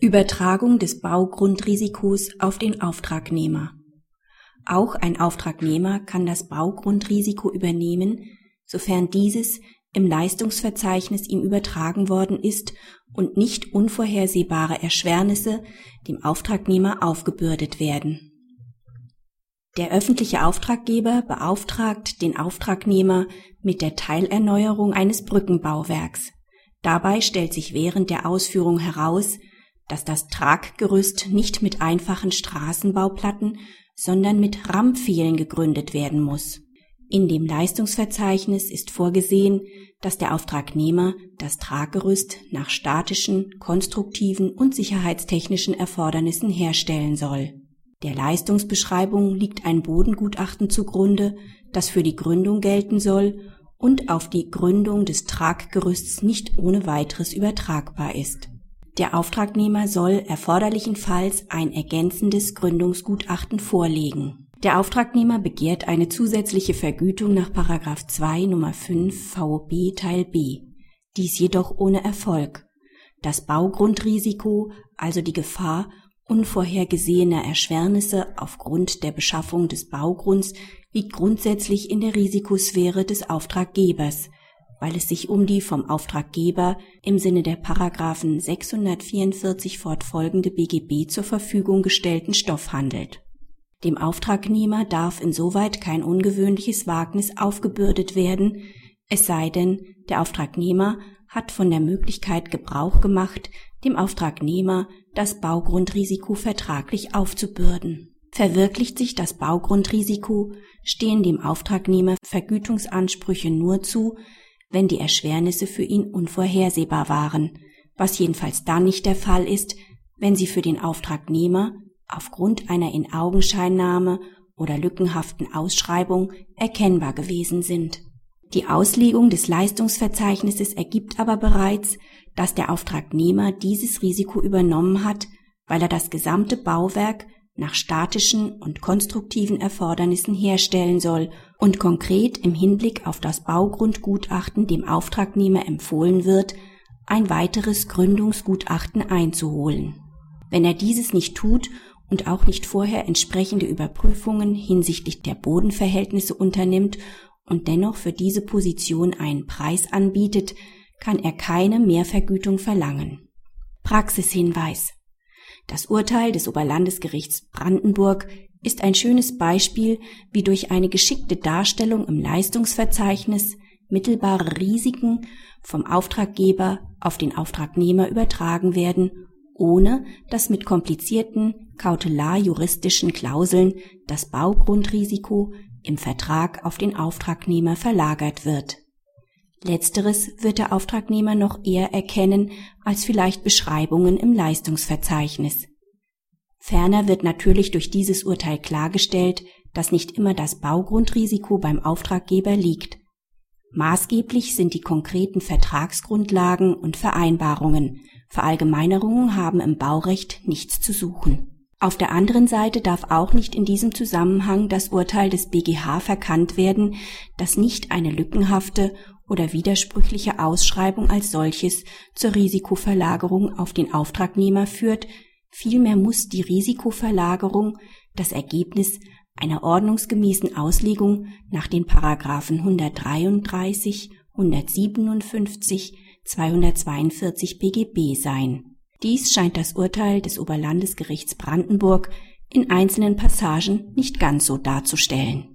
Übertragung des Baugrundrisikos auf den Auftragnehmer. Auch ein Auftragnehmer kann das Baugrundrisiko übernehmen, sofern dieses im Leistungsverzeichnis ihm übertragen worden ist und nicht unvorhersehbare Erschwernisse dem Auftragnehmer aufgebürdet werden. Der öffentliche Auftraggeber beauftragt den Auftragnehmer mit der Teilerneuerung eines Brückenbauwerks. Dabei stellt sich während der Ausführung heraus, dass das Traggerüst nicht mit einfachen Straßenbauplatten, sondern mit Rammpfählen gegründet werden muss. In dem Leistungsverzeichnis ist vorgesehen, dass der Auftragnehmer das Traggerüst nach statischen, konstruktiven und sicherheitstechnischen Erfordernissen herstellen soll. Der Leistungsbeschreibung liegt ein Bodengutachten zugrunde, das für die Gründung gelten soll und auf die Gründung des Traggerüsts nicht ohne weiteres übertragbar ist. Der Auftragnehmer soll erforderlichenfalls ein ergänzendes Gründungsgutachten vorlegen. Der Auftragnehmer begehrt eine zusätzliche Vergütung nach 2 Nummer 5 VOB Teil B. Dies jedoch ohne Erfolg. Das Baugrundrisiko, also die Gefahr unvorhergesehener Erschwernisse aufgrund der Beschaffung des Baugrunds, liegt grundsätzlich in der Risikosphäre des Auftraggebers, weil es sich um die vom Auftraggeber im Sinne der Paragraphen 644 fortfolgende BGB zur Verfügung gestellten Stoff handelt. Dem Auftragnehmer darf insoweit kein ungewöhnliches Wagnis aufgebürdet werden, es sei denn, der Auftragnehmer hat von der Möglichkeit Gebrauch gemacht, dem Auftragnehmer das Baugrundrisiko vertraglich aufzubürden. Verwirklicht sich das Baugrundrisiko, stehen dem Auftragnehmer Vergütungsansprüche nur zu, wenn die Erschwernisse für ihn unvorhersehbar waren, was jedenfalls dann nicht der Fall ist, wenn sie für den Auftragnehmer aufgrund einer Inaugenscheinnahme oder lückenhaften Ausschreibung erkennbar gewesen sind. Die Auslegung des Leistungsverzeichnisses ergibt aber bereits, dass der Auftragnehmer dieses Risiko übernommen hat, weil er das gesamte Bauwerk nach statischen und konstruktiven Erfordernissen herstellen soll und konkret im Hinblick auf das Baugrundgutachten dem Auftragnehmer empfohlen wird, ein weiteres Gründungsgutachten einzuholen. Wenn er dieses nicht tut und auch nicht vorher entsprechende Überprüfungen hinsichtlich der Bodenverhältnisse unternimmt und dennoch für diese Position einen Preis anbietet, kann er keine Mehrvergütung verlangen. Praxishinweis das Urteil des Oberlandesgerichts Brandenburg ist ein schönes Beispiel, wie durch eine geschickte Darstellung im Leistungsverzeichnis mittelbare Risiken vom Auftraggeber auf den Auftragnehmer übertragen werden, ohne dass mit komplizierten kautelarjuristischen Klauseln das Baugrundrisiko im Vertrag auf den Auftragnehmer verlagert wird Letzteres wird der Auftragnehmer noch eher erkennen als vielleicht Beschreibungen im Leistungsverzeichnis. Ferner wird natürlich durch dieses Urteil klargestellt, dass nicht immer das Baugrundrisiko beim Auftraggeber liegt. Maßgeblich sind die konkreten Vertragsgrundlagen und Vereinbarungen. Verallgemeinerungen haben im Baurecht nichts zu suchen. Auf der anderen Seite darf auch nicht in diesem Zusammenhang das Urteil des BGH verkannt werden, dass nicht eine lückenhafte oder widersprüchliche Ausschreibung als solches zur Risikoverlagerung auf den Auftragnehmer führt, vielmehr muss die Risikoverlagerung das Ergebnis einer ordnungsgemäßen Auslegung nach den Paragraphen 133, 157, 242 BGB sein. Dies scheint das Urteil des Oberlandesgerichts Brandenburg in einzelnen Passagen nicht ganz so darzustellen